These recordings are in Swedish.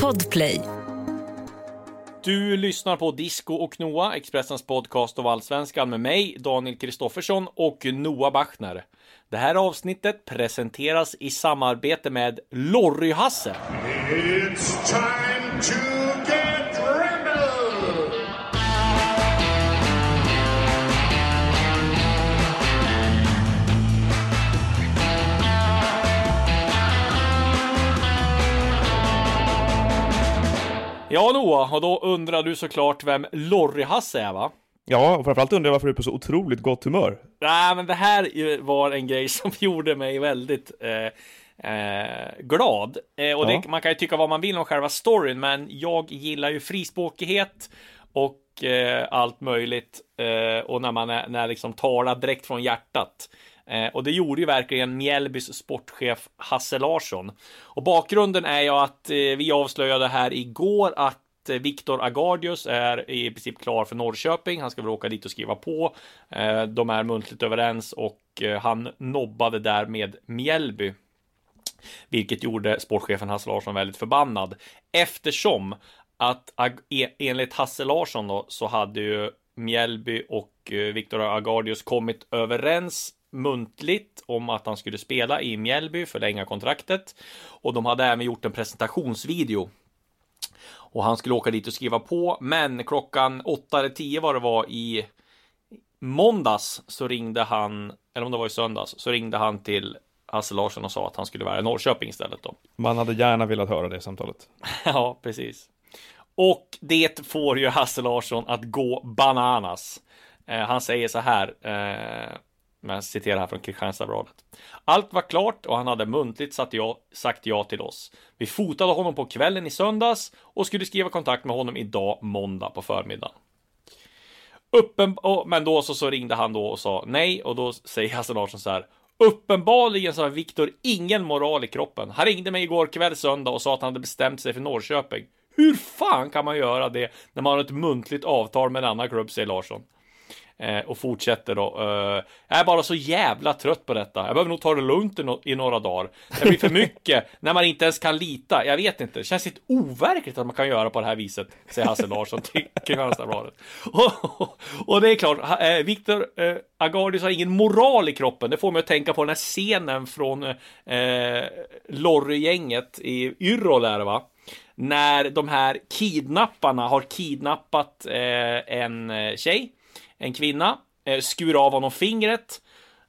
Podplay. Du lyssnar på Disco och Noah, Expressens podcast av Allsvenskan med mig, Daniel Kristoffersson och Noah Bachner. Det här avsnittet presenteras i samarbete med Lorry-Hasse. It's time to Ja, Noah, och då undrar du såklart vem Lorry-Hasse är, va? Ja, och framförallt undrar jag varför du är på så otroligt gott humör. Nej, men det här var en grej som gjorde mig väldigt eh, eh, glad. Eh, och Ja. det, man kan ju tycka vad man vill om själva storyn, men jag gillar ju frispråkighet och eh, allt möjligt. Eh, och när man är, när liksom talar direkt från hjärtat. Eh, och det gjorde ju verkligen Mjällbys sportchef Hasse Larsson. Och bakgrunden är ju att eh, vi avslöjade här igår att eh, Viktor Agardius är i princip klar för Norrköping. Han ska väl åka dit och skriva på. De är muntligt överens och han nobbade där med Mjällby. Vilket gjorde sportchefen Hasse Larsson väldigt förbannad. Eftersom att e, enligt Hasse Larsson då, så hade ju Mjällby och Viktor Agardius kommit överens muntligt om att han skulle spela i Mjällby, förlänga kontraktet. Och de hade även gjort en presentationsvideo och han skulle åka dit och skriva på, men klockan åtta eller tio var det var i måndags så ringde han, eller om det var i söndags, så ringde han till Hasse Larsson och sa att han skulle vara i Norrköping istället då. Man hade gärna velat höra det samtalet. Ja, precis. Och det får ju Hasse Larsson att gå bananas. Eh, han säger så här, eh, men jag citerar här från Kristianstadsbladet. Allt var klart och han hade muntligt sagt ja, sagt ja till oss. Vi fotade honom på kvällen i söndags och skulle skriva kontakt med honom idag måndag på förmiddagen. Uppen, och, men då så, så ringde han då och sa nej och då säger Hasse Larsson så här. Uppenbarligen så har Viktor ingen moral i kroppen. Han ringde mig igår kväll söndag och sa att han hade bestämt sig för Norrköping. Hur fan kan man göra det när man har ett muntligt avtal med en annan klubb, säger Larsson. Eh, och fortsätter då. Eh, jag är bara så jävla trött på detta. Jag behöver nog ta det lugnt i, några dagar. Det blir för mycket när man inte ens kan lita. Jag vet inte. Det känns lite overkligt att man kan göra på det här viset, säger Hasse Larsson till Kristianstadsbladet. Och, och det är klart, eh, Viktor eh, Agardius har ingen moral i kroppen. Det får mig att tänka på den här scenen från eh, Lorry-gänget i Yrrol är det va? När de här kidnapparna har kidnappat eh, en tjej en kvinna, eh, skur av honom fingret.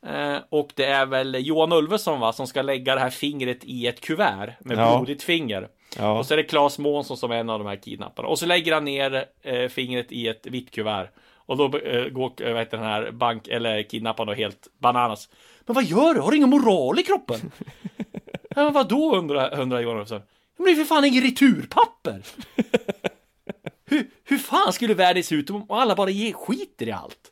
Eh, och det är väl Johan Ulveson va, som ska lägga det här fingret i ett kuvert med Ja. blodigt finger. Ja. Och så är det Claes Månsson som är en av de här kidnapparna. Och så lägger han ner eh, fingret i ett vitt kuvert. Och då går vad heter den här bank eller kidnapparen då helt bananas. Men vad gör du? Har du ingen moral i kroppen? ja, men vadå undrar, undrar Johan Ulveson. Men det är för fan inget returpapper! hur, hur fan skulle världen se ut om alla bara ger skiter i allt?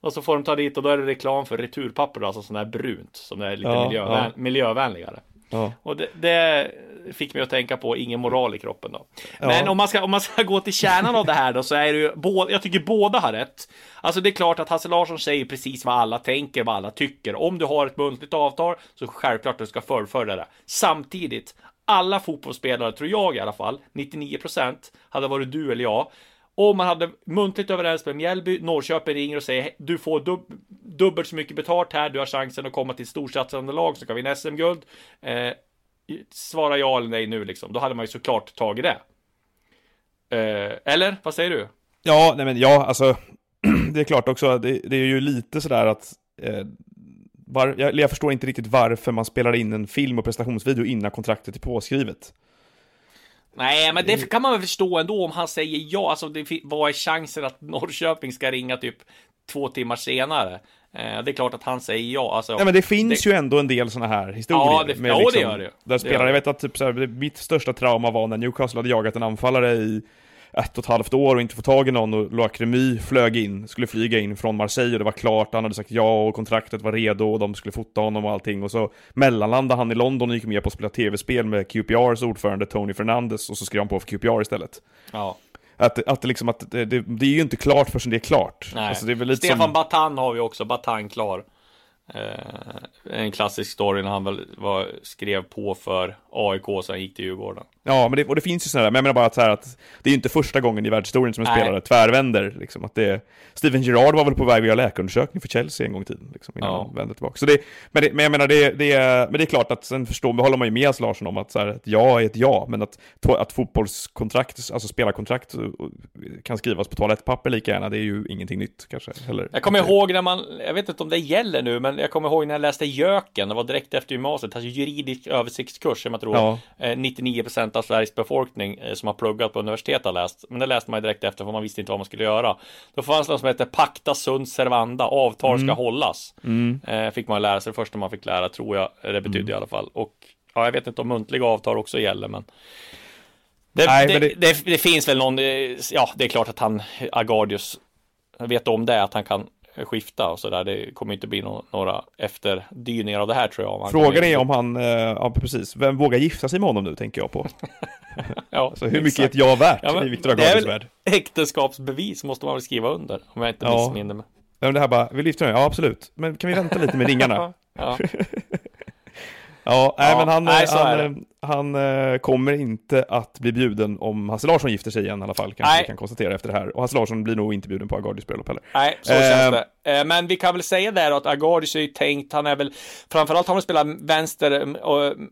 Och så får de ta dit och då är det reklam för returpapper, alltså sånt där brunt som är lite Ja, miljövän, ja. miljövänligare. Ja. Och det, det fick mig att tänka på ingen moral i kroppen då. Men om man, ska, om man ska gå till kärnan av det här då så är det ju, båda, jag tycker båda har rätt. Alltså det är klart att Hasse Larsson säger precis vad alla tänker, vad alla tycker. Om du har ett muntligt avtal så självklart du ska fullfölja det. Samtidigt, alla fotbollsspelare, tror jag i alla fall, 99% hade varit du eller jag. Om man hade muntligt överens med Mjällby, Norrköping ringer och säger du får dub- dubbelt så mycket betalt här, du har chansen att komma till storsatsande lag som kan vinna SM-guld. Eh, svara ja eller nej nu liksom. Då hade man ju såklart tagit det. Eh, eller? Vad säger du? Ja, nej men ja, alltså det är klart också, det, det är ju lite sådär att eh, var, jag, jag förstår inte riktigt varför man spelar in en film och prestationsvideo innan kontraktet är påskrivet. Nej, men det kan man väl förstå ändå om han säger ja. Alltså, det, vad är chansen att Norrköping ska ringa typ två timmar senare? Eh, det är klart att han säger ja. Alltså, Nej men det finns ju ändå en del sådana här historier. Ja, det- ja, det gör det ju. Där Det spelare, jag det. vet att typ så här, det- mitt största trauma var när Newcastle hade jagat en anfallare i ett och ett halvt år och inte fått tag i någon och Loic Remy flög in, skulle flyga in från Marseille och det var klart, han hade sagt ja och kontraktet var redo och de skulle fota honom och allting och så mellanlandade han i London och gick med på att spela tv-spel med QPRs ordförande Tony Fernandes och så skrev han på för QPR istället. ja. Att, att det liksom att det, det, det är ju inte klart förrän det är klart. Nej. Alltså det är väl lite Stefan som... Batan har vi också, Batan klar. Eh, en klassisk story när han väl var, skrev på för AIK sen gick till Djurgården. Ja, men det, och det finns ju sådana där, men jag menar bara att, så här att det är ju inte första gången i världshistorien som en Nej. spelare tvärvänder. Liksom, att det, Steven Gerrard var väl på väg att göra läkarundersökning för Chelsea en gång i tiden, liksom, innan Ja. han vände tillbaka. Så det, men, det, men jag menar, det, det, är- men det är klart att sen förstår, håller man ju med Larsson om att så här, ett ja är ett ja, men att, att fotbollskontrakt, alltså spelarkontrakt, kan skrivas på toalettpapper lika gärna, det är ju ingenting nytt kanske heller. Jag kommer ihåg när man, jag vet inte om det gäller nu, men jag kommer ihåg när jag läste Jöken, det var direkt efter gymnasiet, alltså juridisk översiktskurs tror Ja. eh, 99% av Sveriges befolkning eh, som har pluggat på universitet har läst. Men det läste man ju direkt efter för man visste inte vad man skulle göra. Då fanns det något som heter Pacta sunt servanda, avtal Mm. ska hållas. Eh, fick man lära sig det första man fick lära, tror jag det betydde Mm. i alla fall. Och ja, jag vet inte om muntliga avtal också gäller, men det, Nej, det, det... det- finns väl någon, eh, ja, det är klart att han, Agardius, vet om det, att han kan skifta och sådär. Det kommer inte bli nå- några efterdyningar av det här tror jag. Frågan är om han, eh, ja precis, vem vågar gifta sig med honom nu tänker jag på. ja, Så hur mycket exakt. är ett ja värt Ja, i Viktor väl värld? äktenskapsbevis måste man väl skriva under, om jag inte Ja. missminner mig. Ja, men det här bara, vill du gifta dig? Ja, absolut. Men kan vi vänta lite med ringarna? Ja, Ja, nej, Ja, men han, nej, så han, eh, han eh, kommer inte att bli bjuden om Hasse Larsson gifter sig igen i alla fall, kanske Nej. vi kan konstatera efter det här. Och Hasse Larsson blir nog inte bjuden på Agardis bröllop heller. nej, så Eh, känns det. Eh, Men vi kan väl säga där att Agardius är ju tänkt, han är väl, framförallt har han spelat vänster,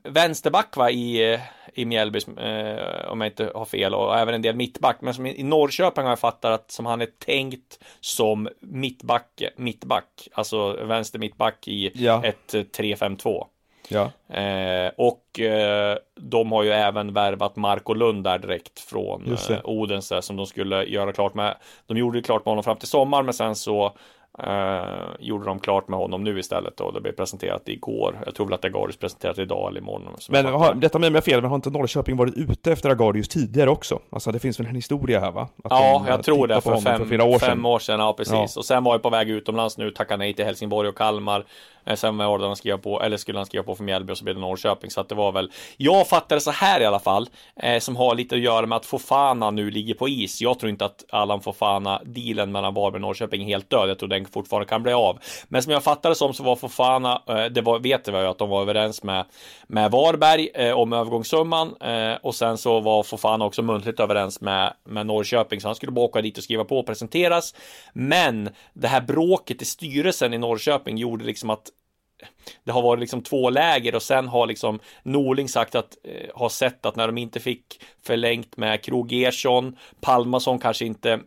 vänsterback va, i, eh, i Mjällby, eh, om jag inte har fel, och även en del mittback. Men som i Norrköping har jag fattat att som han är tänkt som mittback, mittback, alltså vänster mittback i Ja. ett eh, 3-5-2. Ja, Eh, och eh, de har ju även värvat Marco Lund där direkt från eh, Odense som de skulle göra klart med. De gjorde ju klart med honom fram till sommar men sen så eh, gjorde de klart med honom nu istället och det blev presenterat igår. Jag tror väl att Agardis presenterat idag eller imorgon. men har, detta med mig fel, men har inte Norrköping varit ute efter Agardius tidigare också? Alltså det finns väl en historia här va? Att Ja, de, jag tror det för fem, flera år sedan. fem år sedan. Ja, precis. Ja. Och sen var jag på väg utomlands nu, tackade nej till Helsingborg och Kalmar. Eh, Sen var han skriva på, eller skulle han skriva på för Mjällby och så blev det Norrköping. Så att det var väl, jag fattar det så här i alla fall, eh, som har lite att göra med att Fofana nu ligger på is. Jag tror inte att Allan Fofana, dealen mellan Varberg och Norrköping är helt död. Jag tror den fortfarande kan bli av. Men som jag fattade det som så var Fofana, eh, det var, vet jag ju att de var överens med, med Varberg eh, om övergångssumman. Eh, och sen så var Fofana också muntligt överens med, med Norrköping. Så han skulle bara åka dit och skriva på och presenteras. Men det här bråket i styrelsen i Norrköping gjorde liksom att det har varit liksom två läger och sen har liksom Norling sagt att eh, har sett att när de inte fick förlängt med Krog Ersson, Palmason kanske inte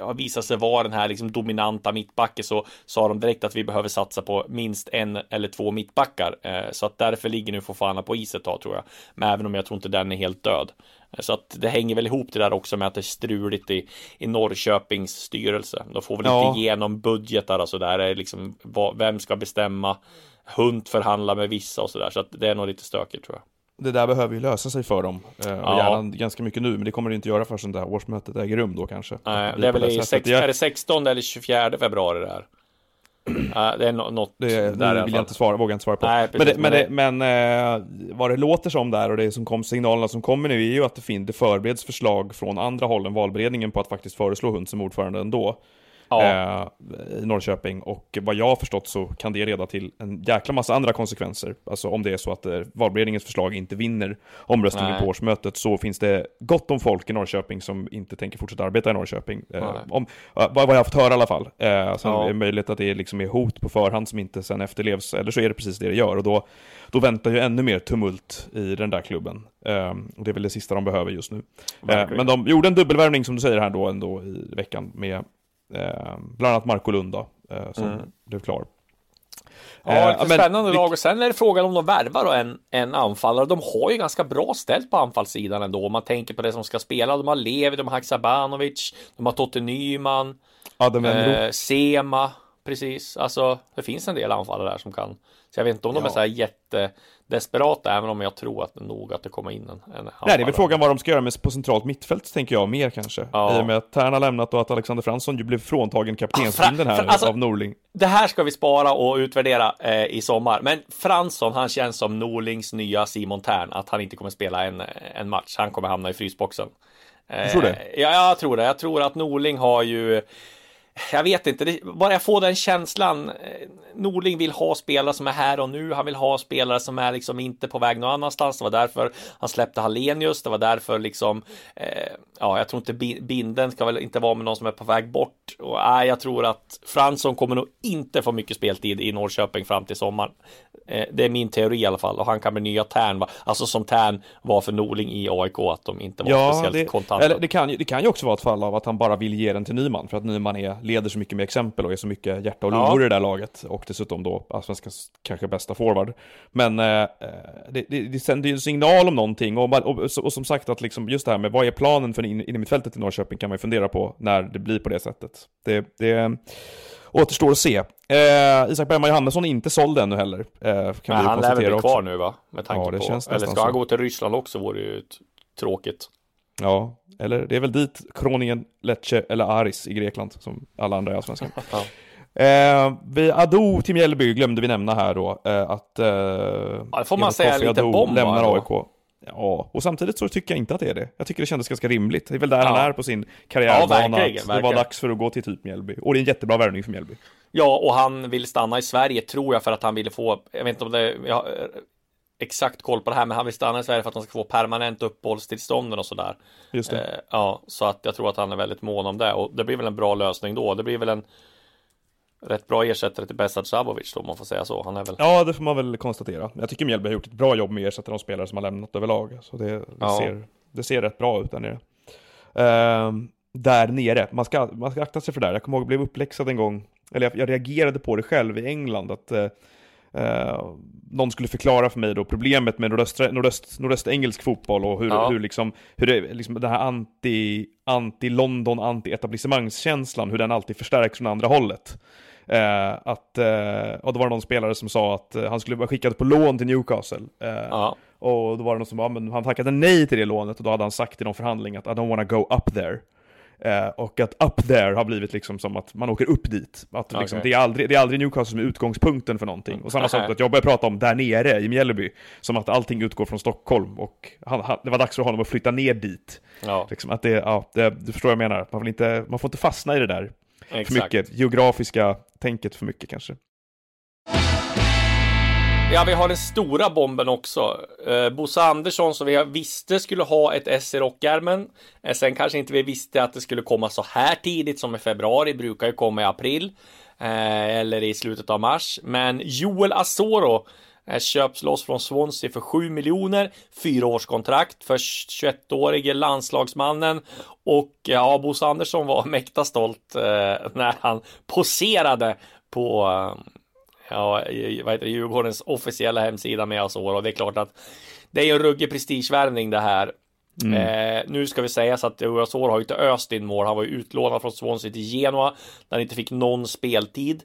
har visat sig vara den här liksom dominanta mittbacken så sa de direkt att vi behöver satsa på minst en eller två mittbackar. Eh, så att därför ligger nu Fofana på is ett tag tror jag. Men även om jag tror inte den är helt död. Eh, Så att det hänger väl ihop det där också med att det är struligt i, i Norrköpings styrelse. De får väl Ja. inte igenom budgetar och sådär. Det är liksom vem ska bestämma? Hund förhandla med vissa och sådär. Så att det är nog lite stökigt tror jag. Det där behöver ju lösa sig för dem. Eh, och Ja. gärna ganska mycket nu, men det kommer det inte göra förrän det här årsmötet äger rum då kanske. Nej, det är väl i sättet. sex, Jag- är det 16 eller 24 februari det här? Ja, det är nå- något Det, där det vill jag fall. inte svara, vågar inte svara på. Nej, men precis, men, det, men men eh, vad det låter som där och det som kom signalerna som kommer nu är ju att det, fin, det förbereds förslag från andra håll än valberedningen på att faktiskt föreslå Hund som ordförande ändå. Ja. Eh, I Norrköping och vad jag har förstått så kan det leda till en jäkla massa andra konsekvenser. Alltså om det är så att eh, valberedningens förslag inte vinner omröstningen Nej. på årsmötet så finns det gott om folk i Norrköping som inte tänker fortsätta arbeta i Norrköping. Eh, om, eh, vad vad jag har fått höra i alla fall. Eh, sen Ja. är det möjligt att det liksom är hot på förhand som inte sen efterlevs, eller så är det precis det det gör. Och då, då väntar ju ännu mer tumult i den där klubben. Eh, och det är väl det sista de behöver just nu. Verkligen. men de gjorde en dubbelvärvning som du säger här då ändå i veckan med eh, bland annat Marco Lunda eh, som Mm. blev klar. Ja, Eh, lite men- spännande lag och sen är det frågan om de värvar då en, en anfallare. De har ju ganska bra ställt på anfallssidan ändå om man tänker på det som ska spela. De har Levi, de har Haksabanovic, de har Totte Nyman, Adam eh, Sema, precis. Alltså, det finns en del anfallare där som kan. Så jag vet inte om de Ja. är så här jättedesperata, även om jag tror att nog att det kommer in en, en Nej, det är väl frågan vad de ska göra med på centralt mittfält, tänker jag, mer kanske. Ja. I och med att Tern har lämnat och att Alexander Fransson ju blev fråntagen kaptensbindeln Ah, här alltså- av Norling. Det här ska vi spara och utvärdera eh, i sommar. Men Fransson, han känns som Norlings nya Simon Tern, att han inte kommer spela en, en match. Han kommer hamna i frysboxen. Eh, Du tror det? Ja, jag tror det. Jag tror att Norling har ju jag vet inte, det, bara jag får den känslan. eh, Norling vill ha spelare som är här och nu. Han vill ha spelare som är liksom inte på väg någon annanstans. Det var därför han släppte Hallenius. Det var därför liksom, eh, ja, jag tror inte Bi- Binden ska väl inte vara med någon som är på väg bort. Och nej, jag tror att Fransson kommer nog inte få mycket speltid i Norrköping fram till sommaren. Eh, det är min teori i alla fall. Och han kan bli nya Tern, va? alltså som Tern var för Norling i AIK, att de inte var Ja, speciellt det, kontanta. eller det, kan, det kan ju också vara ett fall av att han bara vill ge den till Nyman, för att Nyman är, leder så mycket med exempel och är så mycket hjärta och Ja. lungor i det där laget, och dessutom då allsvenskans kanske bästa forward. Men eh, det, det, det sänder ju en signal om någonting, och, man- och, och som sagt att liksom just det här med vad är planen för in, in i Norrköping kan man ju fundera på när det blir på det sättet. Det, det återstår att se. Eh, Isak Bergman Johannesson är inte såld ännu heller, eh, kan Men vi han lär väl bli också. kvar nu va? Med tanke Ja, på, eller ska han så. gå till Ryssland också vore ju tråkigt. Ja, eller det är väl dit Kroningen, Lecce eller Aris i Grekland som alla andra i Allsvenskan. Ja. Eh, vi, Ado till Mjällby glömde vi nämna här då, eh, att... Eh, Ja, det får man säga Kofi liten Ado bomb, lämnar då? AIK. Ja, och samtidigt så tycker jag inte att det är det. Jag tycker det kändes ganska rimligt. Det är väl där Ja. han är på sin karriärbana. Ja, det var dags för att gå till typ Mjällby. Och det är en jättebra värvning för Mjällby. Ja, och han vill stanna i Sverige tror jag för att han ville få, jag vet inte om det, jag exakt koll på det här, men han vill stanna i Sverige för att han ska få permanent uppehållstillstånden och sådär. Just det. Eh, ja, så att jag tror att han är väldigt mån om det och det blir väl en bra lösning då. Det blir väl en rätt bra ersättare till Besad Sabovic då, om man får säga så. Han är väl Ja, det får man väl konstatera. Jag tycker Mjällby har gjort ett bra jobb med att ersätta de spelare som har lämnat överlag. Så det, det, Ja. ser, det ser rätt bra ut där nere. Ehm, där nere, man ska, man ska akta sig för det där. Jag kommer ihåg, jag blev uppläxad en gång, eller jag, jag reagerade på det själv i England, att eh, eh, någon skulle förklara för mig då problemet med nordöstra, nordöst, nordöstengelsk fotboll och hur, Ja. hur, liksom, hur det, liksom den här anti, anti-London, anti-etablissemangskänslan, hur den alltid förstärks från andra hållet. Eh, att, eh, och då var det någon spelare som sa att eh, han skulle vara skickad på lån till Newcastle. Eh, Ja, Och då var det någon som bara, men han tackade nej till det lånet och då hade han sagt i någon förhandling att I don't wanna go up there. Eh, och att up there har blivit liksom som att man åker upp dit. Att liksom, Okej. det, är aldrig, det är aldrig Newcastle som är utgångspunkten för någonting. Och samma sak att jag börjar prata om där nere i Mjällby, som att allting utgår från Stockholm och han, han, det var dags för honom att flytta ner dit. ja, Liksom att det, ja, det, du förstår vad jag menar. Man, vill inte, man får inte fastna i det där för exakt. mycket, geografiska tänket för mycket kanske. Ja, vi har den stora bomben också. Eh, Bosse Andersson som vi visste skulle ha ett S i rockärmen. Eh, sen kanske inte vi visste att det skulle komma så här tidigt som i februari. Brukar ju komma i april. Eh, eller i slutet av mars. Men Joel Asoro eh, köps loss från Swansea för 7 miljoner. Fyraårskontrakt för 21-årige landslagsmannen. Och eh, ja, Bosse Andersson var mäkta stolt eh, när han poserade på eh, ja, vad heter det, Djurgårdens officiella hemsida med Azor och det är klart att det är en ruggig prestigevärvning det här. Eh, nu ska vi säga så att Azor har ju inte öst in mål. Han var ju utlånad från Swansea till Genoa där han inte fick någon speltid.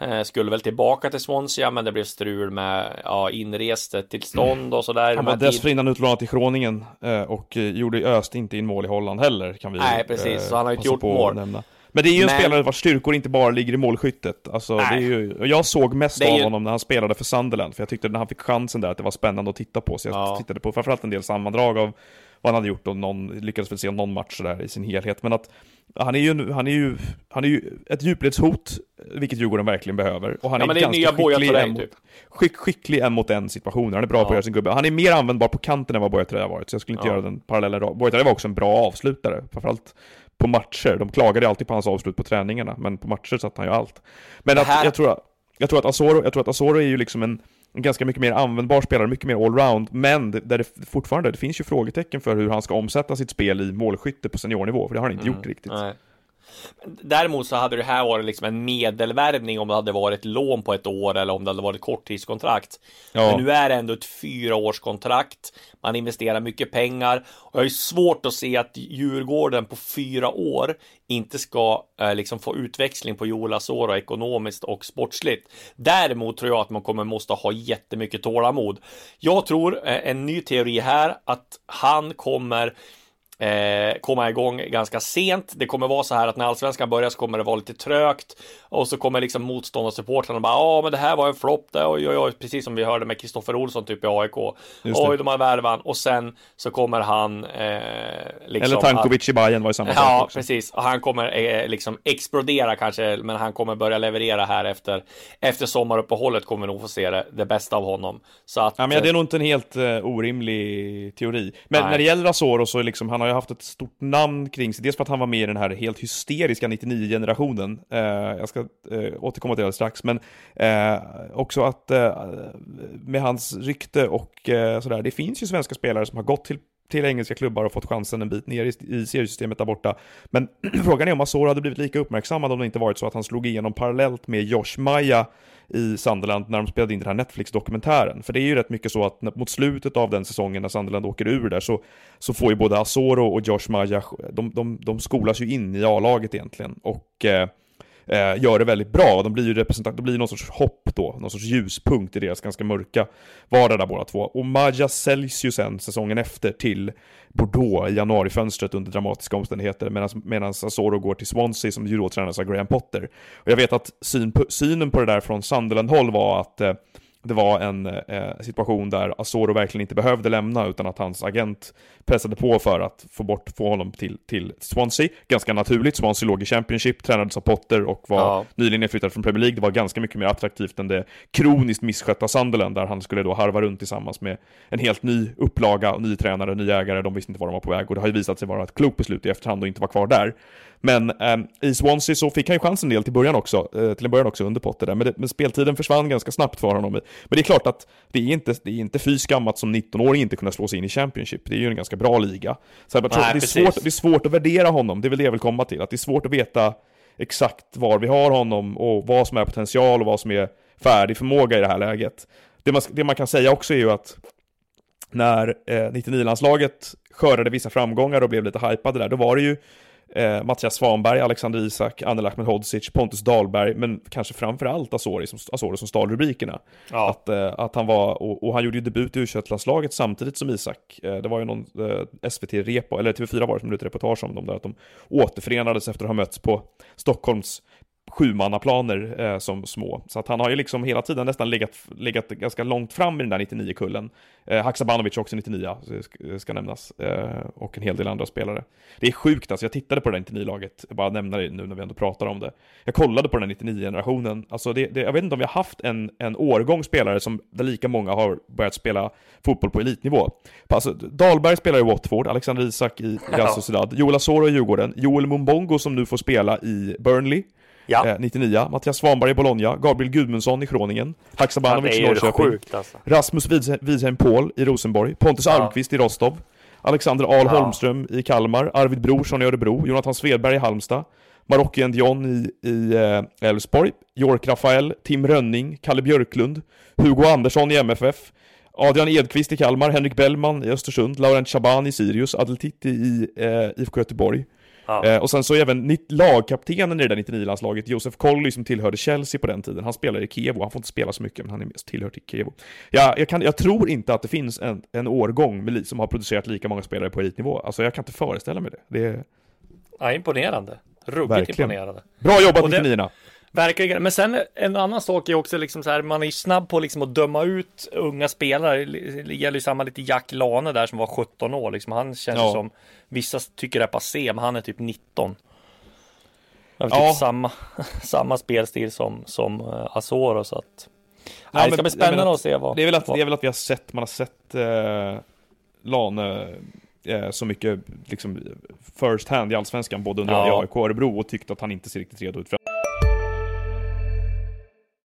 Eh, skulle väl tillbaka till Swansea men det blev strul med ja, inresetillstånd och sådär. Han var dessförinnan utlånad till Groningen eh, och eh, gjorde öst inte in mål i Holland heller kan vi Nej, precis. Så han har ju inte gjort mål. Men det är ju en Men- spelare vars styrkor inte bara ligger i målskyttet. Alltså, det är ju, jag såg mest av ju- honom när han spelade för Sunderland, för jag tyckte när han fick chansen där att det var spännande att titta på. Så jag Ja. tittade på framförallt en del sammandrag av vad han hade gjort och någon, lyckades väl se någon match där i sin helhet. Men att han är ju, han är ju, han är ju ett djupledshot, vilket Djurgården verkligen behöver. Och han Ja, är är ganska skicklig Turay, en mot- typ. skick, skicklig en mot en situationer. Han är bra på att Ja. göra sin gubbe. Han är mer användbar på kanten än vad Turay har varit, så jag skulle inte Ja. göra den parallellen. Turay var också en bra avslutare, framförallt på matcher. De klagade alltid på hans avslut på träningarna, men på matcher satt han ju allt. Men att, här- jag, tror, jag, tror att Asoro, jag tror att Asoro är ju liksom en, en ganska mycket mer användbar spelare, mycket mer allround, men det- där det fortfarande, det finns ju frågetecken för hur han ska omsätta sitt spel i målskytte på seniornivå, för det har han inte gjort riktigt. Mm. Nej. Däremot så hade det här varit liksom en medelvärvning om det hade varit lån på ett år eller om det hade varit korttidskontrakt. Ja. Men nu är det ändå ett fyraårskontrakt. Man investerar mycket pengar och jag ju svårt att se att Djurgården på fyra år inte ska eh, liksom få utväxling på Joel Asoro ekonomiskt och sportsligt. Däremot tror jag att man kommer måste ha jättemycket tålamod. Jag tror eh, en ny teori här att han kommer eh, komma igång ganska sent. Det kommer vara så här att när allsvenskan börjar så kommer det vara lite trögt och så kommer liksom motståndarsupportrarna bara ja, men det här var en flopp där oj, oj, oj, precis som vi hörde med Kristoffer Olsson typ i AIK. Oj, de har värvan och sen så kommer han eh, liksom Eller Tankovic i Bayern var ju samma sak Ja, också. precis. Och han kommer eh, liksom explodera kanske, men han kommer börja leverera här efter efter sommaruppehållet kommer vi nog få se det, det bästa av honom. Så att, Ja, men det är nog inte en helt uh, orimlig teori. Men Nej. när det gäller Asoro så liksom, han har har ju haft ett stort namn kring sig. Dels för att han var med i den här helt hysteriska 99-generationen. Eh, jag ska eh, återkomma till det strax. Men eh, också att eh, med hans rykte och eh, sådär. Det finns ju svenska spelare som har gått till till engelska klubbar och fått chansen en bit ner i, i seriesystemet där borta. Men frågan är om Asoro hade blivit lika uppmärksammad om det inte varit så att han slog igenom parallellt med Josh Maja i Sunderland när de spelade in den här Netflix-dokumentären. För det är ju rätt mycket så att mot slutet av den säsongen när Sunderland åker ur där så, så får ju både Asoro och Josh Maja, de, de, de skolas ju in i A-laget egentligen. Och eh, eh, gör det väldigt bra. De blir ju representant, de blir någon sorts hopp då, någon sorts ljuspunkt i deras ganska mörka vardag där båda två. Och Maja säljs ju sen säsongen efter till Bordeaux i januarifönstret under dramatiska omständigheter medan Asoro går till Swansea som ju då tränas av Graham Potter. Och jag vet att syn på, synen på det där från Sunderland-håll var att eh, det var en eh, situation där Asoro verkligen inte behövde lämna utan att hans agent pressade på för att få bort, få honom till, till Swansea. Ganska naturligt, Swansea låg i Championship, tränades av Potter och var Ja. nyligen nedflyttad från Premier League. Det var ganska mycket mer attraktivt än det kroniskt misskötta Sunderland där han skulle då harva runt tillsammans med en helt ny upplaga och ny tränare, ny ägare. De visste inte var de var på väg och det har ju visat sig vara ett klokt beslut i efterhand och inte vara kvar där. Men ehm, i Swansea så fick han ju chansen en del till början också, eh, till en början också under Potter där, men, det, men speltiden försvann ganska snabbt för honom. Men det är klart att det är inte, det är inte fy skam att som 19-åring inte kunna slå sig in i Championship. Det är ju en ganska bra liga. Så Nej, det, är precis. svårt, det är svårt att värdera honom, det är väl det jag vill komma till. Att det är svårt att veta exakt var vi har honom och vad som är potential och vad som är färdig förmåga i det här läget. Det man, det man kan säga också är ju att när eh, 99-landslaget skördade vissa framgångar och blev lite hypade där, då var det ju eh, Mattias Svanberg, Alexander Isak, Anel Ahmedhodzic, Pontus Dahlberg, men kanske framförallt Asori som, Asori som stal rubrikerna. Ja. Att, eh, att han var, och, och han gjorde ju debut i u landslaget samtidigt som Isak. Eh, det var ju någon eh, SVT-repo, eller TV4 var det som gjorde ett reportage om dem där, att de återförenades efter att ha mötts på Stockholms sjumannaplaner eh, som små. Så att han har ju liksom hela tiden nästan legat, legat ganska långt fram i den där 99-kullen. Eh, Haksabanovic också 99, ska, ska nämnas. Eh, och en hel del andra spelare. Det är sjukt alltså, jag tittade på det där 99-laget, jag bara nämna det nu när vi ändå pratar om det. Jag kollade på den där 99-generationen, alltså det, det, jag vet inte om vi har haft en, en årgång spelare som, där lika många har börjat spela fotboll på elitnivå. Alltså, Dahlberg spelar i Watford, Alexander Isak i Real Sociedad, Joel Asoro i Djurgården, Joel Mumbongo som nu får spela i Burnley, Ja. eh, 99, Mattias Svanberg i Bologna, Gabriel Gudmundsson i Groningen, Ja, Haksabanovic i Norrköping, sjukt alltså. Rasmus Widshe- Widheim Paul i Rosenborg, Pontus Ja. Almqvist i Rostov, Alexander Ahl Ja. Holmström i Kalmar, Arvid Brorsson i Örebro, Jonathan Svedberg i Halmstad, Marocki Dion i, eh, Elfsborg, York Rafael, Tim Rönning, Kalle Björklund, Hugo Andersson i MFF, Adrian Edqvist i Kalmar, Henrik Bellman i Östersund, Laurent Chaban i Sirius, Adel Titti i eh, IFK Göteborg. Ja. Eh, och sen så även lagkaptenen i det där 99-landslaget, Josef Colley som tillhörde Chelsea på den tiden. Han spelar i Kiev han får inte spela så mycket, men han är mest tillhör till Kiev. Ja, jag, kan, jag tror inte att det finns en, en årgång med, som har producerat lika många spelare på elitnivå. Alltså jag kan inte föreställa mig det. det är Ja, imponerande. Ruggigt imponerande. bra jobbat Och det- 99 Verkligen, men sen en annan sak är också liksom så här, man är snabb på liksom att döma ut unga spelare. Det gäller ju samma lite Jack Lane där som var 17 år liksom. Han känns Ja. som, vissa tycker det är passé, men han är typ 19. Jag Ja. typ samma, samma spelstil som, som uh, Asoro så att. Ja, Nej, det ska bli spännande menar, att se vad. Det är väl att, vad- det är väl att vi har sett, man har sett eh, Lane eh, så mycket liksom first hand i Allsvenskan, både under Ja. AIK och Örebro och tyckt att han inte ser riktigt redo ut för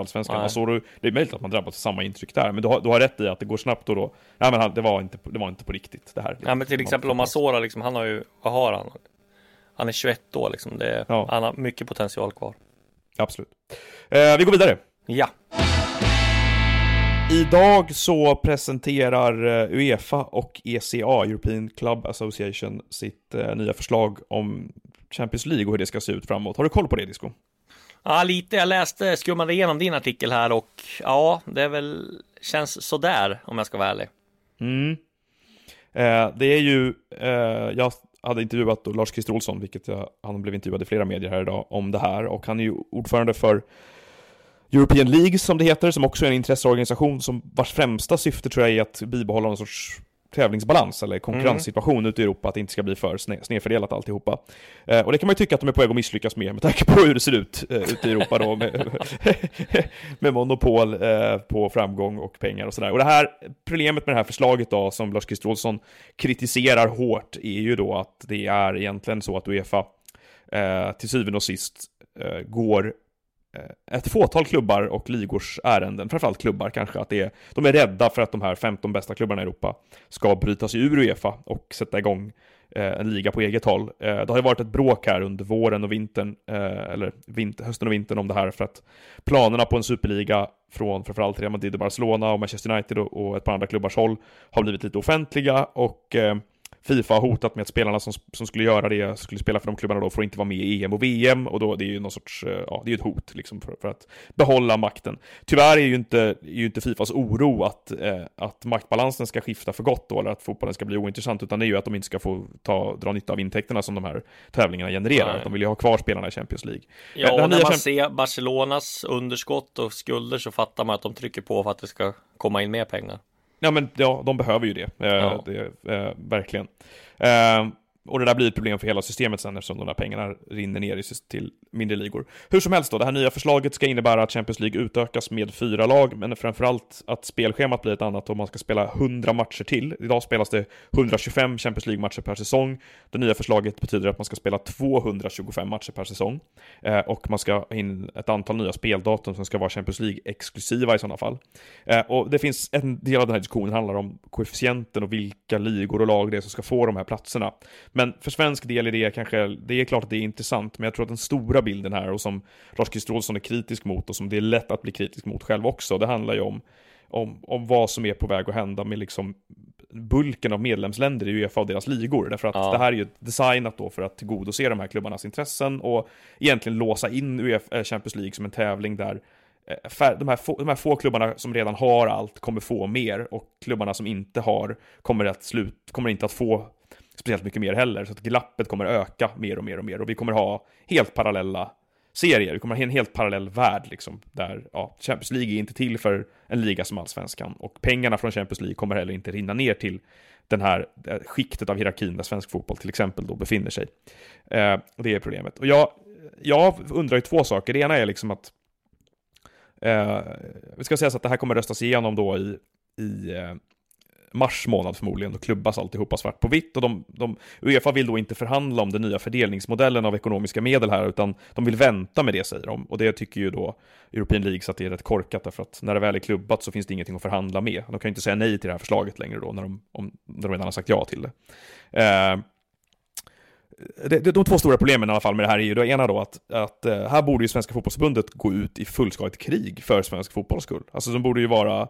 Allsvenskan. Alltså, du- det är möjligt att man drabbas av samma intryck där, men du har, du har rätt i att det går snabbt och då, nej men han, det var inte, det var inte på riktigt det här. Ja, men till exempel om Asora liksom, han har ju, vad har han? Han är 21 år liksom. Det Ja. Han har mycket potential kvar. Absolut. Eh, vi går vidare. Ja, Idag så presenterar eh, Uefa och ECA, European Club Association, sitt eh, nya förslag om Champions League och hur det ska se ut framåt. Har du koll på det, Disco? Ja lite. Jag läste, skummade igenom din artikel här och ja, det är väl, känns sådär om jag ska vara ärlig. Mm. Eh, det är ju, eh, jag hade intervjuat då Lars Christer Olsson, vilket jag, han blev intervjuad i flera medier här idag om det här, och han är ju ordförande för European League som det heter, som också är en intresseorganisation som vars främsta syfte tror jag är att bibehålla någon sorts tävlingsbalans eller konkurrenssituation ute i Europa, att det inte ska bli för sne- snedfördelat alltihopa. Eh, och det kan man ju tycka att de är på väg att misslyckas med, med tanke på hur det ser ut eh, ute i Europa då, med, med monopol eh, på framgång och pengar och sådär. Och det här, problemet med det här förslaget då, som Lars Christer Olsson kritiserar hårt, är ju då att det är egentligen så att Uefa eh, till syvende och sist eh, går Eh, ett fåtal klubbar och ligors ärenden, framförallt klubbar kanske, att det är, de är rädda för att de här 15 bästa klubbarna i Europa ska bryta sig ur Uefa och sätta igång eh, en liga på eget håll. Eh, det har ju varit ett bråk här under våren och vintern, eller vinter, hösten och vintern om det här för att planerna på en superliga från framförallt Real Madrid och Barcelona och Manchester United och, ett par andra klubbars håll har blivit lite offentliga och Fifa har hotat med att spelarna som, som skulle göra det, skulle spela för de klubbarna då, får inte vara med i EM och VM och då det är ju någon sorts, eh, ja, det är ju ett hot liksom för, för att behålla makten. Tyvärr är ju inte, är ju inte Fifas oro att, eh, att maktbalansen ska skifta för gott då, eller att fotbollen ska bli ointressant, utan det är ju att de inte ska få ta, dra nytta av intäkterna som de här tävlingarna genererar. Nej. De vill ju ha kvar spelarna i Champions League. Ja, och när man ser Barcelonas underskott och skulder så fattar man att de trycker på för att det ska komma in mer pengar. Ja men ja, de behöver ju det. Eh, Ja. det eh, verkligen. Och det där blir ett problem för hela systemet sen eftersom de där pengarna rinner ner till mindre ligor. Hur som helst då, det här nya förslaget ska innebära att Champions League utökas med fyra lag, men framförallt att spelschemat blir ett annat och man ska spela 100 matcher till. Idag spelas det 125 Champions League-matcher per säsong. Det nya förslaget betyder att man ska spela 225 matcher per säsong. Eh, och man ska ha in ett antal nya speldatum som ska vara Champions League-exklusiva i sådana fall. Eh, och det finns en del av den här diskussionen handlar om koefficienten och vilka ligor och lag det är som ska få de här platserna. Men för svensk del är det kanske, det är klart att det är intressant, men jag tror att den stora bilden här och som Lars Christer Olsson är kritisk mot och som det är lätt att bli kritisk mot själv också, det handlar ju om om, om vad som är på väg att hända med liksom bulken av medlemsländer i Uefa och deras ligor. Därför att Ja. det här är ju designat då för att tillgodose de här klubbarnas intressen och egentligen låsa in UEFA, eh, Champions League som en tävling där eh, de här, få, de här få klubbarna som redan har allt kommer få mer och klubbarna som inte har kommer, att slut, kommer inte att få speciellt mycket mer heller. Så att glappet kommer öka mer och mer och mer och vi kommer ha helt parallella serier. Vi kommer ha en helt parallell värld liksom, där ja, Champions League är inte till för en liga som Allsvenskan och pengarna från Champions League kommer heller inte rinna ner till den här eh, skiktet av hierarkin där svensk fotboll till exempel då befinner sig. Eh, och det är problemet. Och jag, jag undrar ju två saker. Det ena är liksom att eh, vi ska säga så att det här kommer röstas igenom då i, i eh, mars månad förmodligen, då klubbas alltihopa svart på vitt och de, de, Uefa vill då inte förhandla om den nya fördelningsmodellen av ekonomiska medel här, utan de vill vänta med det säger de. Och det tycker ju då European League att det är rätt korkat, därför att när det väl är klubbat så finns det ingenting att förhandla med. De kan ju inte säga nej till det här förslaget längre då, när de, om, när de redan har sagt ja till det. Eh, det, de två stora problemen i alla fall med det här är ju det ena då att, att eh, här borde ju Svenska Fotbollförbundet gå ut i fullskaligt krig för svensk fotbolls skull. Alltså de borde ju vara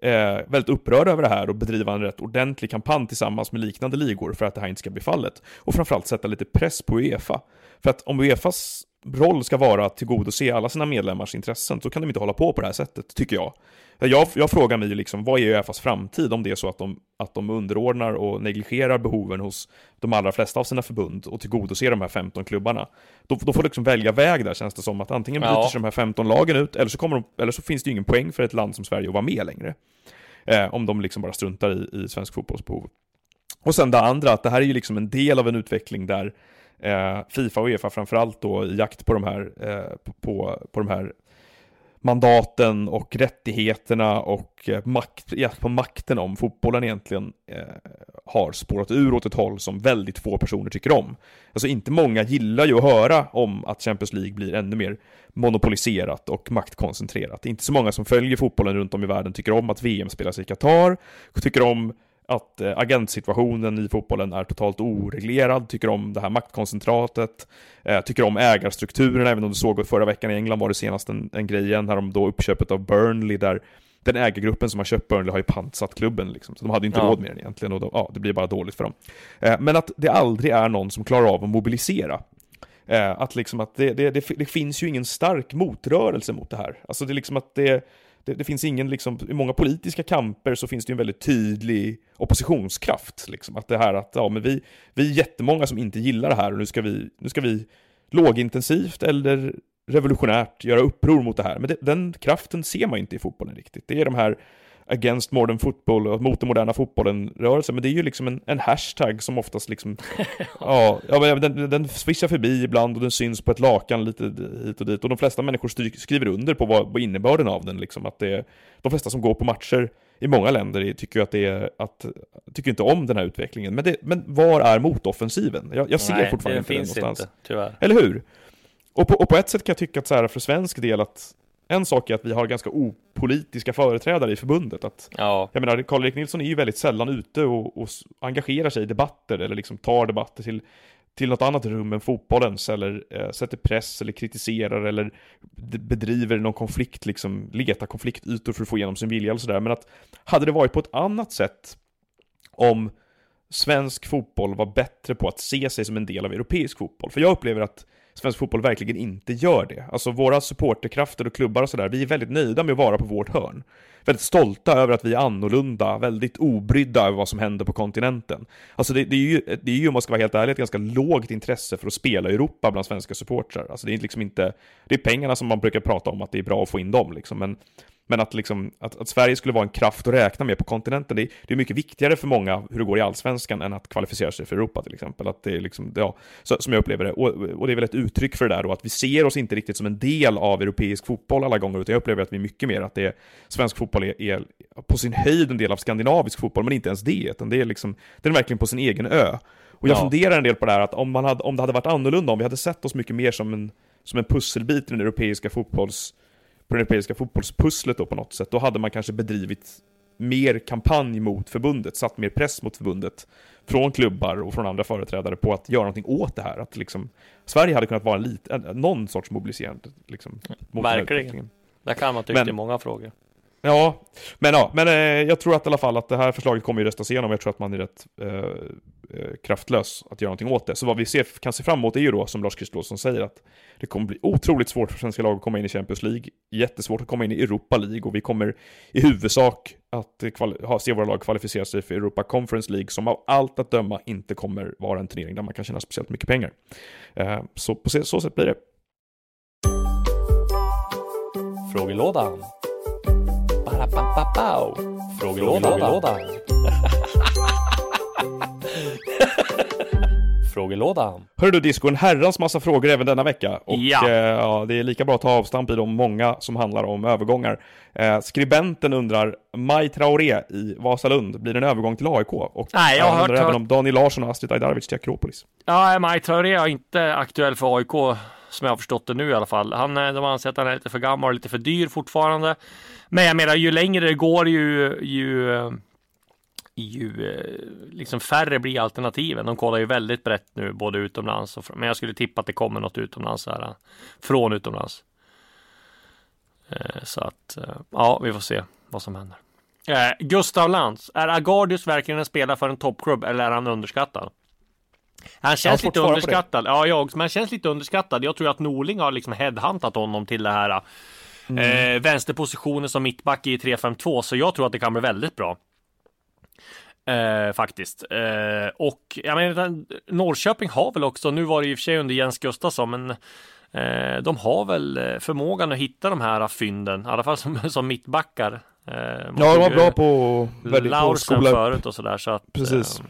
eh, väldigt upprörda över det här och bedriva en rätt ordentlig kampanj tillsammans med liknande ligor för att det här inte ska bli fallet. Och framförallt sätta lite press på Uefa. För att om Uefas roll ska vara att tillgodose alla sina medlemmars intressen så kan de inte hålla på på det här sättet, tycker jag. Jag, jag frågar mig liksom, vad är Uefas framtid om det är så att de, att de underordnar och negligerar behoven hos de allra flesta av sina förbund och tillgodoser de här 15 klubbarna. Då, då får de liksom välja väg där känns det som, att antingen bryter Ja. sig de här 15 lagen ut, eller så, kommer de, eller så finns det ju ingen poäng för ett land som Sverige att vara med längre. Eh, om de liksom bara struntar i, i svensk fotbolls behov. Och sen det andra, att det här är ju liksom en del av en utveckling där eh, Fifa och Uefa framförallt då i jakt på de här, eh, på, på de här mandaten och rättigheterna och eh, makt, på makten om fotbollen egentligen eh, har spårat ur åt ett håll som väldigt få personer tycker om. Alltså inte många gillar ju att höra om att Champions League blir ännu mer monopoliserat och maktkoncentrerat. Inte så många som följer fotbollen runt om i världen tycker om att VM spelas i Qatar, tycker om att eh, agentsituationen i fotbollen är totalt oreglerad, tycker om det här maktkoncentratet, eh, tycker om ägarstrukturen, även om du såg förra veckan i England var det senast en, en grej igen, här om då uppköpet av Burnley, där den ägargruppen som har köpt Burnley har ju pantsatt klubben liksom, så de hade inte Ja. råd med den egentligen och då, ja, det blir bara dåligt för dem. Eh, men att det aldrig är någon som klarar av att mobilisera. Eh, att liksom att det, det, det, det finns ju ingen stark motrörelse mot det här. Alltså det är liksom att det, det, det finns ingen, liksom, i många politiska kamper så finns det ju en väldigt tydlig oppositionskraft. Liksom. Att det här att, ja men vi, vi är jättemånga som inte gillar det här och nu ska vi, nu ska vi lågintensivt eller revolutionärt göra uppror mot det här. Men det, den kraften ser man inte i fotbollen riktigt. Det är de här against modern football och mot den moderna fotbollen-rörelsen, men det är ju liksom en, en hashtag som oftast liksom, ja, ja den, den svischar förbi ibland och den syns på ett lakan lite hit och dit och de flesta människor styr, skriver under på vad, vad innebörden av den liksom, att det är, de flesta som går på matcher i många länder tycker att det är, att, tycker inte om den här utvecklingen, men, det, men var är motoffensiven? Jag, jag ser Nej, fortfarande det inte den finns någonstans. inte, tyvärr. Eller hur? Och på, och på ett sätt kan jag tycka att så här, för svensk del att en sak är att vi har ganska opolitiska företrädare i förbundet. Att, Ja, jag menar, Karl-Erik Nilsson är ju väldigt sällan ute och, och engagerar sig i debatter eller liksom tar debatter till, till något annat rum än fotbollens eller eh, sätter press eller kritiserar eller bedriver någon konflikt, liksom letar konfliktytor för att få igenom sin vilja eller sådär. Men att hade det varit på ett annat sätt om svensk fotboll var bättre på att se sig som en del av europeisk fotboll. För jag upplever att svensk fotboll verkligen inte gör det. Alltså våra supporterkrafter och klubbar och sådär, vi är väldigt nöjda med att vara på vårt hörn. Väldigt stolta över att vi är annorlunda, väldigt obrydda över vad som händer på kontinenten. Alltså det, det, är ju, det är ju, om man ska vara helt ärlig, ett ganska lågt intresse för att spela i Europa bland svenska supportrar. Alltså det är liksom inte, det är pengarna som man brukar prata om, att det är bra att få in dem liksom. Men men att, liksom, att, att Sverige skulle vara en kraft att räkna med på kontinenten, det är, det är mycket viktigare för många hur det går i allsvenskan än att kvalificera sig för Europa till exempel. Att det är liksom, ja, så, som jag upplever det. Och, och det är väl ett uttryck för det där då, att vi ser oss inte riktigt som en del av europeisk fotboll alla gånger, utan jag upplever att vi är mycket mer att det är, svensk fotboll är, är på sin höjd en del av skandinavisk fotboll, men inte ens det, utan det är liksom, den är verkligen på sin egen ö. Och jag Ja. funderar en del på det här, att om, man hade, om det hade varit annorlunda, om vi hade sett oss mycket mer som en, som en pusselbit i den europeiska fotbolls på det europeiska fotbollspusslet då på något sätt, då hade man kanske bedrivit mer kampanj mot förbundet, satt mer press mot förbundet från klubbar och från andra företrädare på att göra någonting åt det här. Att liksom, Sverige hade kunnat vara en lit, en, någon sorts mobiliserande liksom, Verkligen. där kan man tycka i många frågor. Ja, men ja, men eh, jag tror att i alla fall att det här förslaget kommer ju röstas igenom. Jag tror att man är rätt eh, eh kraftlös att göra någonting åt det. Så vad vi ser, kan se fram emot är ju då, som Lars Kristolfsson säger, att det kommer bli otroligt svårt för svenska lag att komma in i Champions League. Jättesvårt att komma in i Europa League och vi kommer i huvudsak att ha, se våra lag kvalificera sig för Europa Conference League som av allt att döma inte kommer vara en turnering där man kan tjäna speciellt mycket pengar. Eh, så på så sätt blir det. Frågelådan. Ba-da-ba-ba-bow. Frågelådan. Frågelådan. Hörru du Disco, en herrans massa frågor även denna vecka. Och Ja. eh, ja, det är lika bra att ta avstamp i de många som handlar om övergångar. Eh, skribenten undrar, Maj Traoré i Vasalund, blir det en övergång till AIK? Och Nej, jag har undrar hört- även om Daniel Larsson och Astrid Ajdarevic till Akropolis. Ja, Maj Traoré är inte aktuell för AIK som jag har förstått det nu i alla fall. Han, eh, de anser att han är lite för gammal och lite för dyr fortfarande. Men jag menar, ju längre det går ju, ju, eh, ju eh, liksom färre blir alternativen. De kollar ju väldigt brett nu, både utomlands och från, Men jag skulle tippa att det kommer något utomlands här, från utomlands. Så att, ja, vi får se vad som händer. Gustav Lantz, är Agardius verkligen en spelare för en toppklubb eller är han underskattad? Han känns lite underskattad. Ja, jag också. Men han känns lite underskattad. Jag tror att Norling har liksom headhuntat honom till det här Mm. eh, vänsterpositionen som mittback i 3-5-2. Så jag tror att det kan bli väldigt bra. Eh, faktiskt. Eh, och jag menar, Norrköping har väl också, nu var det i och för sig under Jens Gustafsson, men eh, de har väl eh, förmågan att hitta de här fynden, i alla fall som, som mittbackar. Eh, Ja, de var bra på, väldigt Laursen förut och sådär. Så att, Precis.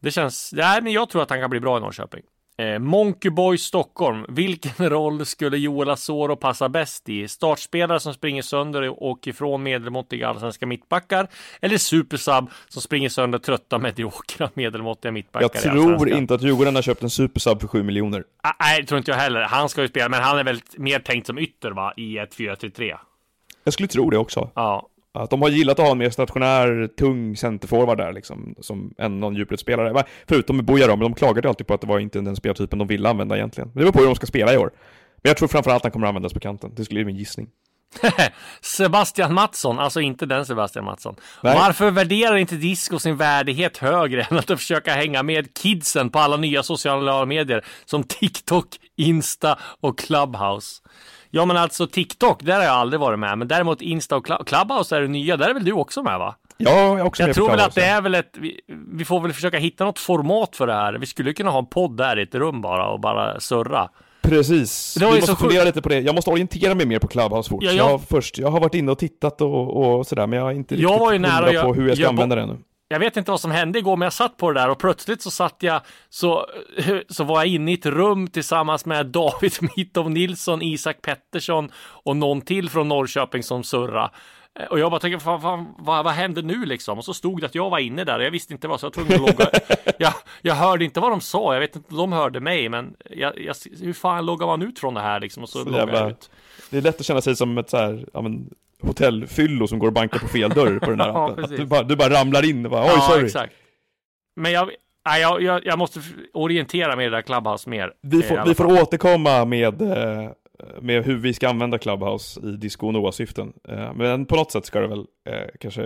Det känns, nej men jag tror att han kan bli bra i Norrköping. Eh, Monkey Boy Stockholm. Vilken roll skulle Joel Asoro passa bäst i? Startspelare som springer sönder och ifrån medelmåttiga allsvenska mittbackar? Eller supersub som springer sönder trötta mediokra medelmåttiga mittbackar Jag tror inte att Djurgården har köpt en supersub för 7 miljoner. Ah, Nej, det tror inte jag heller. Han ska ju spela, men han är väl mer tänkt som ytter va? I ett 4-3-3. Jag skulle tro det också. Ja, Att de har gillat att ha en mer stationär, tung centerforward där liksom, som än någon djupledsspelare. Förutom med Buja då, men de klagade alltid på att det var inte den spelartypen de ville använda egentligen. Men det beror på hur de ska spela i år. Men jag tror framförallt att han kommer att användas på kanten. Det skulle bli min gissning. Sebastian Mattsson, alltså inte den Sebastian Mattsson. Nej. Varför värderar inte Disco sin värdighet högre än att försöka hänga med kidsen på alla nya sociala medier som TikTok, Insta och Clubhouse? Ja men alltså TikTok, där har jag aldrig varit med, men däremot Insta och Cl- Clubhouse är det nya, där är väl du också med va? Ja, jag är också Jag med på tror väl att det är väl ett, vi, vi får väl försöka hitta något format för det här. Vi skulle kunna ha en podd där i ett rum bara och bara surra. Precis. Vi måste fundera sjukt. lite på det. Jag måste orientera mig mer på Clubhouse fort. Ja, jag... jag- först, jag har varit inne och tittat och, och sådär, men jag har inte Jag riktigt var ju nära på hur jag ska jag- använda det ännu. Jag vet inte vad som hände igår, men jag satt på det där och plötsligt så satt jag så, så var jag inne i ett rum tillsammans med David Mitov Nilsson, Isak Pettersson och någon till från Norrköping som surra. Eh, Och jag bara tänkte, fan, fan, vad, vad hände nu liksom? Och så stod det att jag var inne där och jag visste inte vad, så jag tvungen att logga. jag, jag hörde inte vad de sa, jag vet inte om de hörde mig, men jag, jag, hur fan loggar man ut från det här liksom? Och så, Så jag ut. Det är lätt att känna sig som ett så här, ja, men, hotellfyllo som går och bankar på fel dörr på den här Ja, appen. du, bara, du bara ramlar in och bara, oj ja, sorry. exakt. Men jag, nej, jag, jag, jag måste orientera mig i det där Clubhouse mer. Vi eh, får, vi får återkomma med, eh, med hur vi ska använda Clubhouse i disco och Noah-syften. Eh, Men på något sätt ska det väl kanske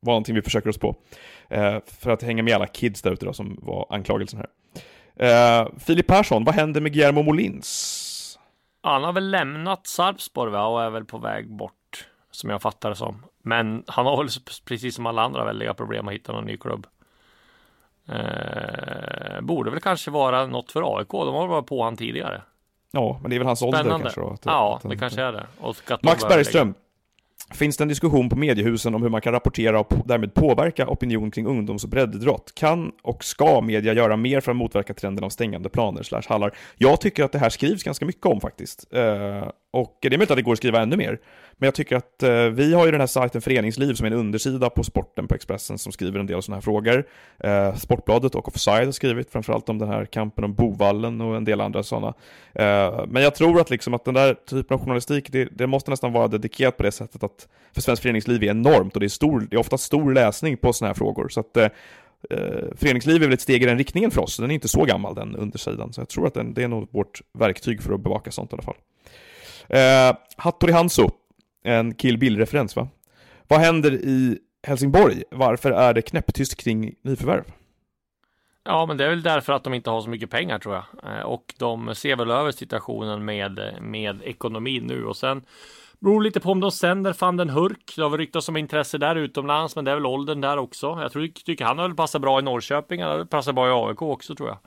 vara någonting vi försöker oss på. För att hänga med alla kids där ute då, som var anklagelsen här. Filip Persson, vad händer med Guillermo Molins? Han har väl lämnat Sarpsborg va? och är väl på väg bort. Som jag fattar det som. Men han har väl precis som alla andra väldiga problem att hitta någon ny klubb. Eh, borde väl kanske vara något för AIK. De har varit på han tidigare. Ja, men det är väl hans ålder Spännande. kanske då? att- ja, det kanske är det. Max Bergström. Finns det en diskussion på mediehusen om hur man kan rapportera och därmed påverka opinion kring ungdoms och breddidrott? Kan och ska media göra mer för att motverka trenden av stängande planer slash hallar? Jag tycker att det här skrivs ganska mycket om faktiskt. Eh, och det är möjligt att det går att skriva ännu mer. Men jag tycker att eh, vi har ju den här sajten Föreningsliv som är en undersida på sporten på Expressen som skriver en del sådana här frågor. Eh, Sportbladet och Offside har skrivit framförallt om den här kampen om Bovallen och en del andra sådana. Eh, men jag tror att, liksom att den där typen av journalistik, det, det måste nästan vara dedikerat på det sättet att för Svenskt Föreningsliv är enormt och det är, stor, det är ofta stor läsning på sådana här frågor. Så att eh, eh, Föreningsliv är väl ett steg i den riktningen för oss, den är inte så gammal den undersidan. Så jag tror att den, det är nog vårt verktyg för att bevaka sånt i alla fall. Eh, Hattori Hanso, en Kill Bill-referens va? Vad händer i Helsingborg? Varför är det knäpptyst kring nyförvärv? Ja, men det är väl därför att de inte har så mycket pengar tror jag. Eh, och de ser väl över situationen med, med ekonomin nu och sen beror lite på om de sänder van den Hurk. Det har väl ryktats om intresse där utomlands, men det är väl åldern där också. Jag tror, tycker han har väl passat bra i Norrköping, han passat bra i AIK också tror jag.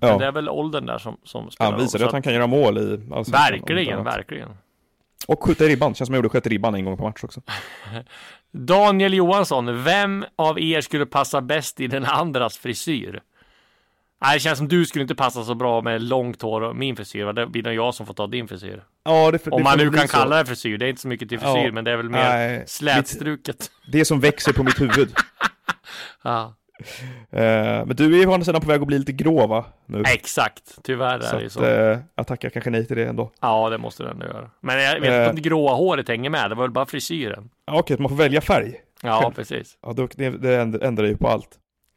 Men Ja. det är väl åldern där som, som spelar Han visade att han kan göra mål i Så Allsvenskan, om inte Verkligen, verkligen. Och skjuta i ribban, känns som jag gjorde sköt i ribban en gång på match också. Daniel Johansson, vem av er skulle passa bäst i den andras frisyr? Nej, det känns som du skulle inte passa så bra med långt hår och min frisyr. Det blir nog jag som får ta din frisyr. Ja, det, Om man nu kan kalla det frisyr. Det är inte så mycket till frisyr, Ja, men det är väl mer nej, slätstruket. Det som växer på mitt huvud. Ja, Eh, men du är ju å andra sidan på väg att bli lite grå va? Nu. exakt. Tyvärr så är det ju att, så. eh, jag tackar kanske nej till det ändå. Ja, det måste den göra. Men jag vet inte Eh. om det gråa håret hänger med. Det var väl bara frisyren. Okej, man får välja färg. Ja, Själv. precis. Ja, då, det, det ändrar ju på allt.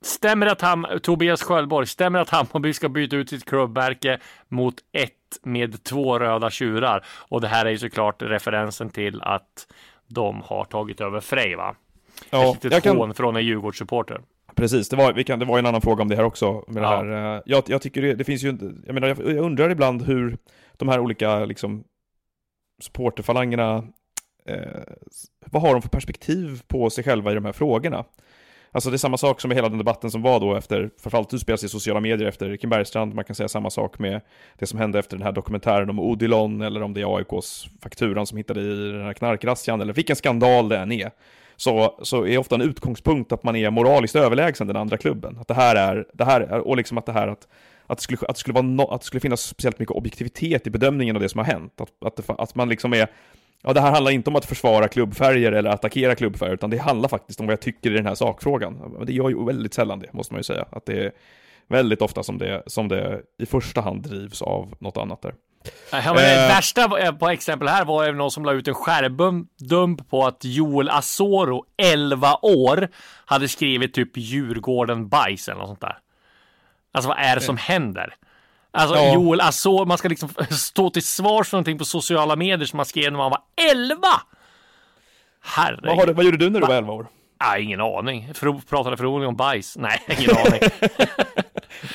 Stämmer att han, Tobias Sköldborg, stämmer att Hammarby ska byta ut sitt klubbmärke mot ett med två röda tjurar? Och det här är ju såklart referensen till att de har tagit över Frej, va? Ja, Ett litet jag kan, hån från en Djurgårdssupporter. precis, det var, vi kan, det var en annan fråga om det här också. Med Ja. det här. Eh, Jag, jag tycker det, det finns ju jag menar, jag undrar ibland hur de här olika liksom supporterfalangerna, eh, vad har de för perspektiv på sig själva i de här frågorna? Alltså det är samma sak som med hela den debatten som var då efter, framförallt typ utspelas i sociala medier efter Kim Bergstrand, man kan säga samma sak med det som hände efter den här dokumentären om Odilon, eller om det är AIKs fakturan som hittade i den här knarkrazzian, eller vilken skandal det än är. Så, så är ofta en utgångspunkt att man är moraliskt överlägsen den andra klubben. Att det här är, det här är och liksom att det här att att det, skulle, att, det skulle vara no, att det skulle finnas speciellt mycket objektivitet i bedömningen av det som har hänt. Att, att, det, att man liksom är Ja, det här handlar inte om att försvara klubbfärger eller attackera klubbfärger, utan det handlar faktiskt om vad jag tycker i den här sakfrågan. Det gör ju väldigt sällan det, måste man ju säga. Att det är väldigt ofta som det, som det i första hand drivs av något annat där. Ja, det värsta på exempel här var ju någon som la ut en skärmdump på att Joel Asoro, 11 år, hade skrivit typ Djurgården bajs eller något sånt där. Alltså vad är det som händer? Alltså Ja. Joel Asoro, man ska liksom stå till svars för någonting på sociala medier som man skrev när man var 11! Herregud. Vad, du, vad gjorde du när du var 11 år? Nej, ingen aning. För, pratade förmodligen om bajs. Nej, ingen aning.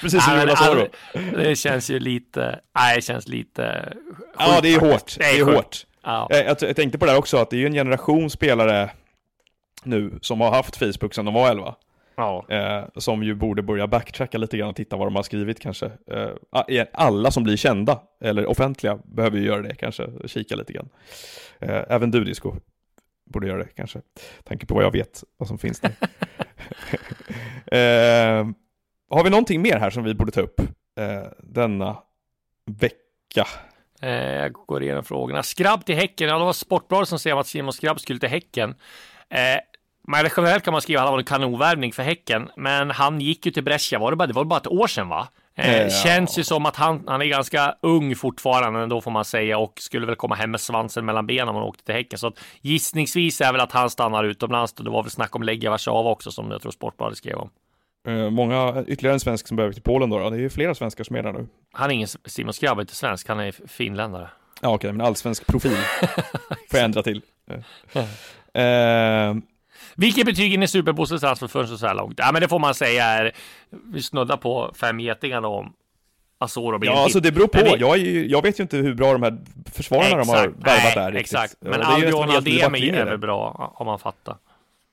Precis som Jonas Oro. Det känns ju lite, nej, det känns lite Ja, sjukt det är faktiskt. hårt. Det är sjukt. hårt. Ja. Jag, jag, jag tänkte på det här också, att det är ju en generation spelare nu som har haft Facebook sedan de var 11. Ja. Eh, som ju borde börja backtracka lite grann och titta vad de har skrivit kanske. Eh, alla som blir kända, eller offentliga, behöver ju göra det kanske, kika lite grann. Eh, även du Disco borde göra det kanske, tanke på vad jag vet, vad som finns där. eh, har vi någonting mer här som vi borde ta upp eh, denna vecka? Eh, Jag går igenom frågorna. Skrabb till Häcken. Ja, det var Sportbladet som skrev att Simon Skrabb skulle till Häcken. Eh, men generellt kan man skriva att han var en kanonvärvning för Häcken. Men han gick ju till Brescia, var det, bara, det var bara ett år sedan va? Eh, Ja. Känns ju som att han, han är ganska ung fortfarande ändå får man säga och skulle väl komma hem med svansen mellan benen om han åkte till Häcken. Så att gissningsvis är väl att han stannar utomlands. Det var väl snack om Legia Warszawa också som jag tror Sportbladet skrev om. Eh, många, ytterligare en svensk som behöver till Polen då, då. det är ju flera svenskar som är där nu. Han är ingen Simon Skrabb, är inte svensk, han är finländare. Ja okej, men allsvensk profil får jag ändra till. Eh, eh, Vilket betyg ger ni Superbosses transferfönster så här långt? Ja, men det får man säga är, vi snuddar på fem getingar om Asoro blir ja, alltså det beror på. Men det- Jag, ju, jag vet ju inte hur bra de här försvararna de har värvat där riktigt. Exakt, Och men Albion Ademi är väl bra, om man fattar.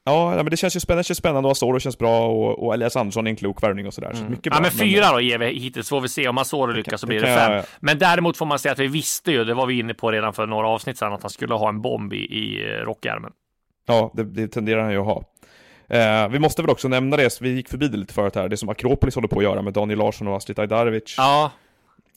Ja, men det känns ju spännande, det känns spännande och Asoro känns bra och, och Elias Andersson är en klok värvning och sådär. Så mycket bra. Mm. Ja, men fyra då ger vi hittills, får vi se om Asoro lyckas så blir det fem. jag- Men däremot får man säga att vi visste ju, det var vi inne på redan för några avsnitt sedan, att han skulle ha en bomb i, i eh, rockärmen. Ja, det, det tenderar han ju att ha. Eh, vi måste väl också nämna det, vi gick förbi det lite förut här, det som Akropolis håller på att göra med Daniel Larsson och Astrid Ajdarevic. Ja,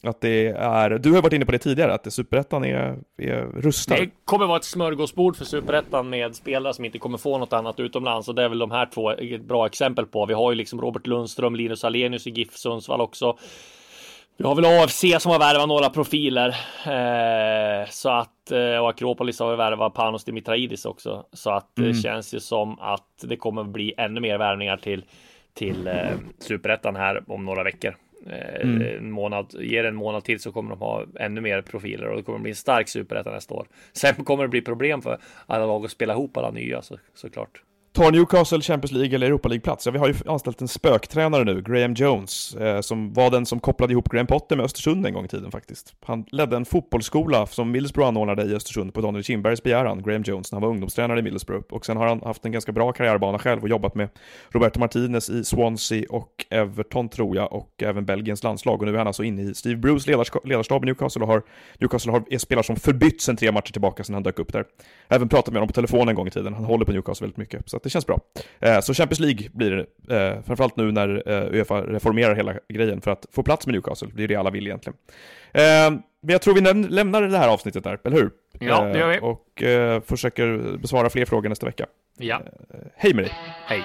Att det är, du har varit inne på det tidigare, att Superettan är, är rustad. Det kommer vara ett smörgåsbord för Superettan med spelare som inte kommer få något annat utomlands och det är väl de här två ett bra exempel på. Vi har ju liksom Robert Lundström, Linus Alenius i GIF Sundsvall också. Vi har väl AFC som har värvat några profiler eh, så att eh, och Akropolis har värvat Panos Dimitraidis också så att det känns ju som att det kommer bli ännu mer värvningar till till eh, Superettan här om några veckor. Eh, En månad, ger en månad till så kommer de ha ännu mer profiler och det kommer bli en stark superetta nästa år. Sen kommer det bli problem för alla lag att spela ihop alla nya så, såklart. Tar Newcastle Champions League eller Europa League-plats? Ja, vi har ju anställt en spöktränare nu, Graham Jones, eh, som var den som kopplade ihop Graham Potter med Östersund en gång i tiden faktiskt. Han ledde en fotbollsskola som Middlesbrough anordnade i Östersund på Daniel Kindbergs begäran, Graham Jones, när han var ungdomstränare i Middlesbrough. Och sen har han haft en ganska bra karriärbana själv och jobbat med Roberto Martinez i Swansea och Everton tror jag, och även Belgiens landslag. Och nu är han alltså inne i Steve Bruce ledarstab i Newcastle och har, Newcastle har, är spelare som förbytts sen tre matcher tillbaka sen han dök upp där. Även pratat med honom på telefon en gång i tiden, han håller på Newcastle väldigt mycket, så att det känns bra. Eh, så Champions League blir det, eh, framförallt nu när eh, Uefa reformerar hela grejen för att få plats med Newcastle, det är det alla vill egentligen. Men jag tror vi lämnar det här avsnittet där, eller hur? Ja, det gör vi. Och försöker besvara fler frågor nästa vecka. Ja, Hej med dig! hej.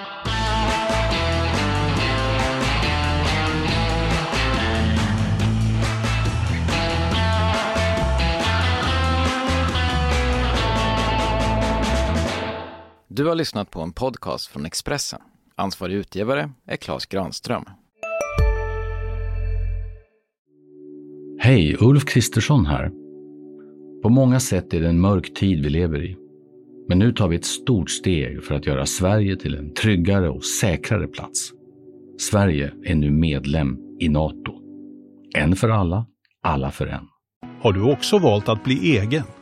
Du har lyssnat på en podcast från Expressen. Ansvarig utgivare är Klas Granström. Hej, Ulf Kristersson här. På många sätt är det en mörk tid vi lever i. Men nu tar vi ett stort steg för att göra Sverige till en tryggare och säkrare plats. Sverige är nu medlem i Nato. En för alla, alla för en. Har du också valt att bli egen?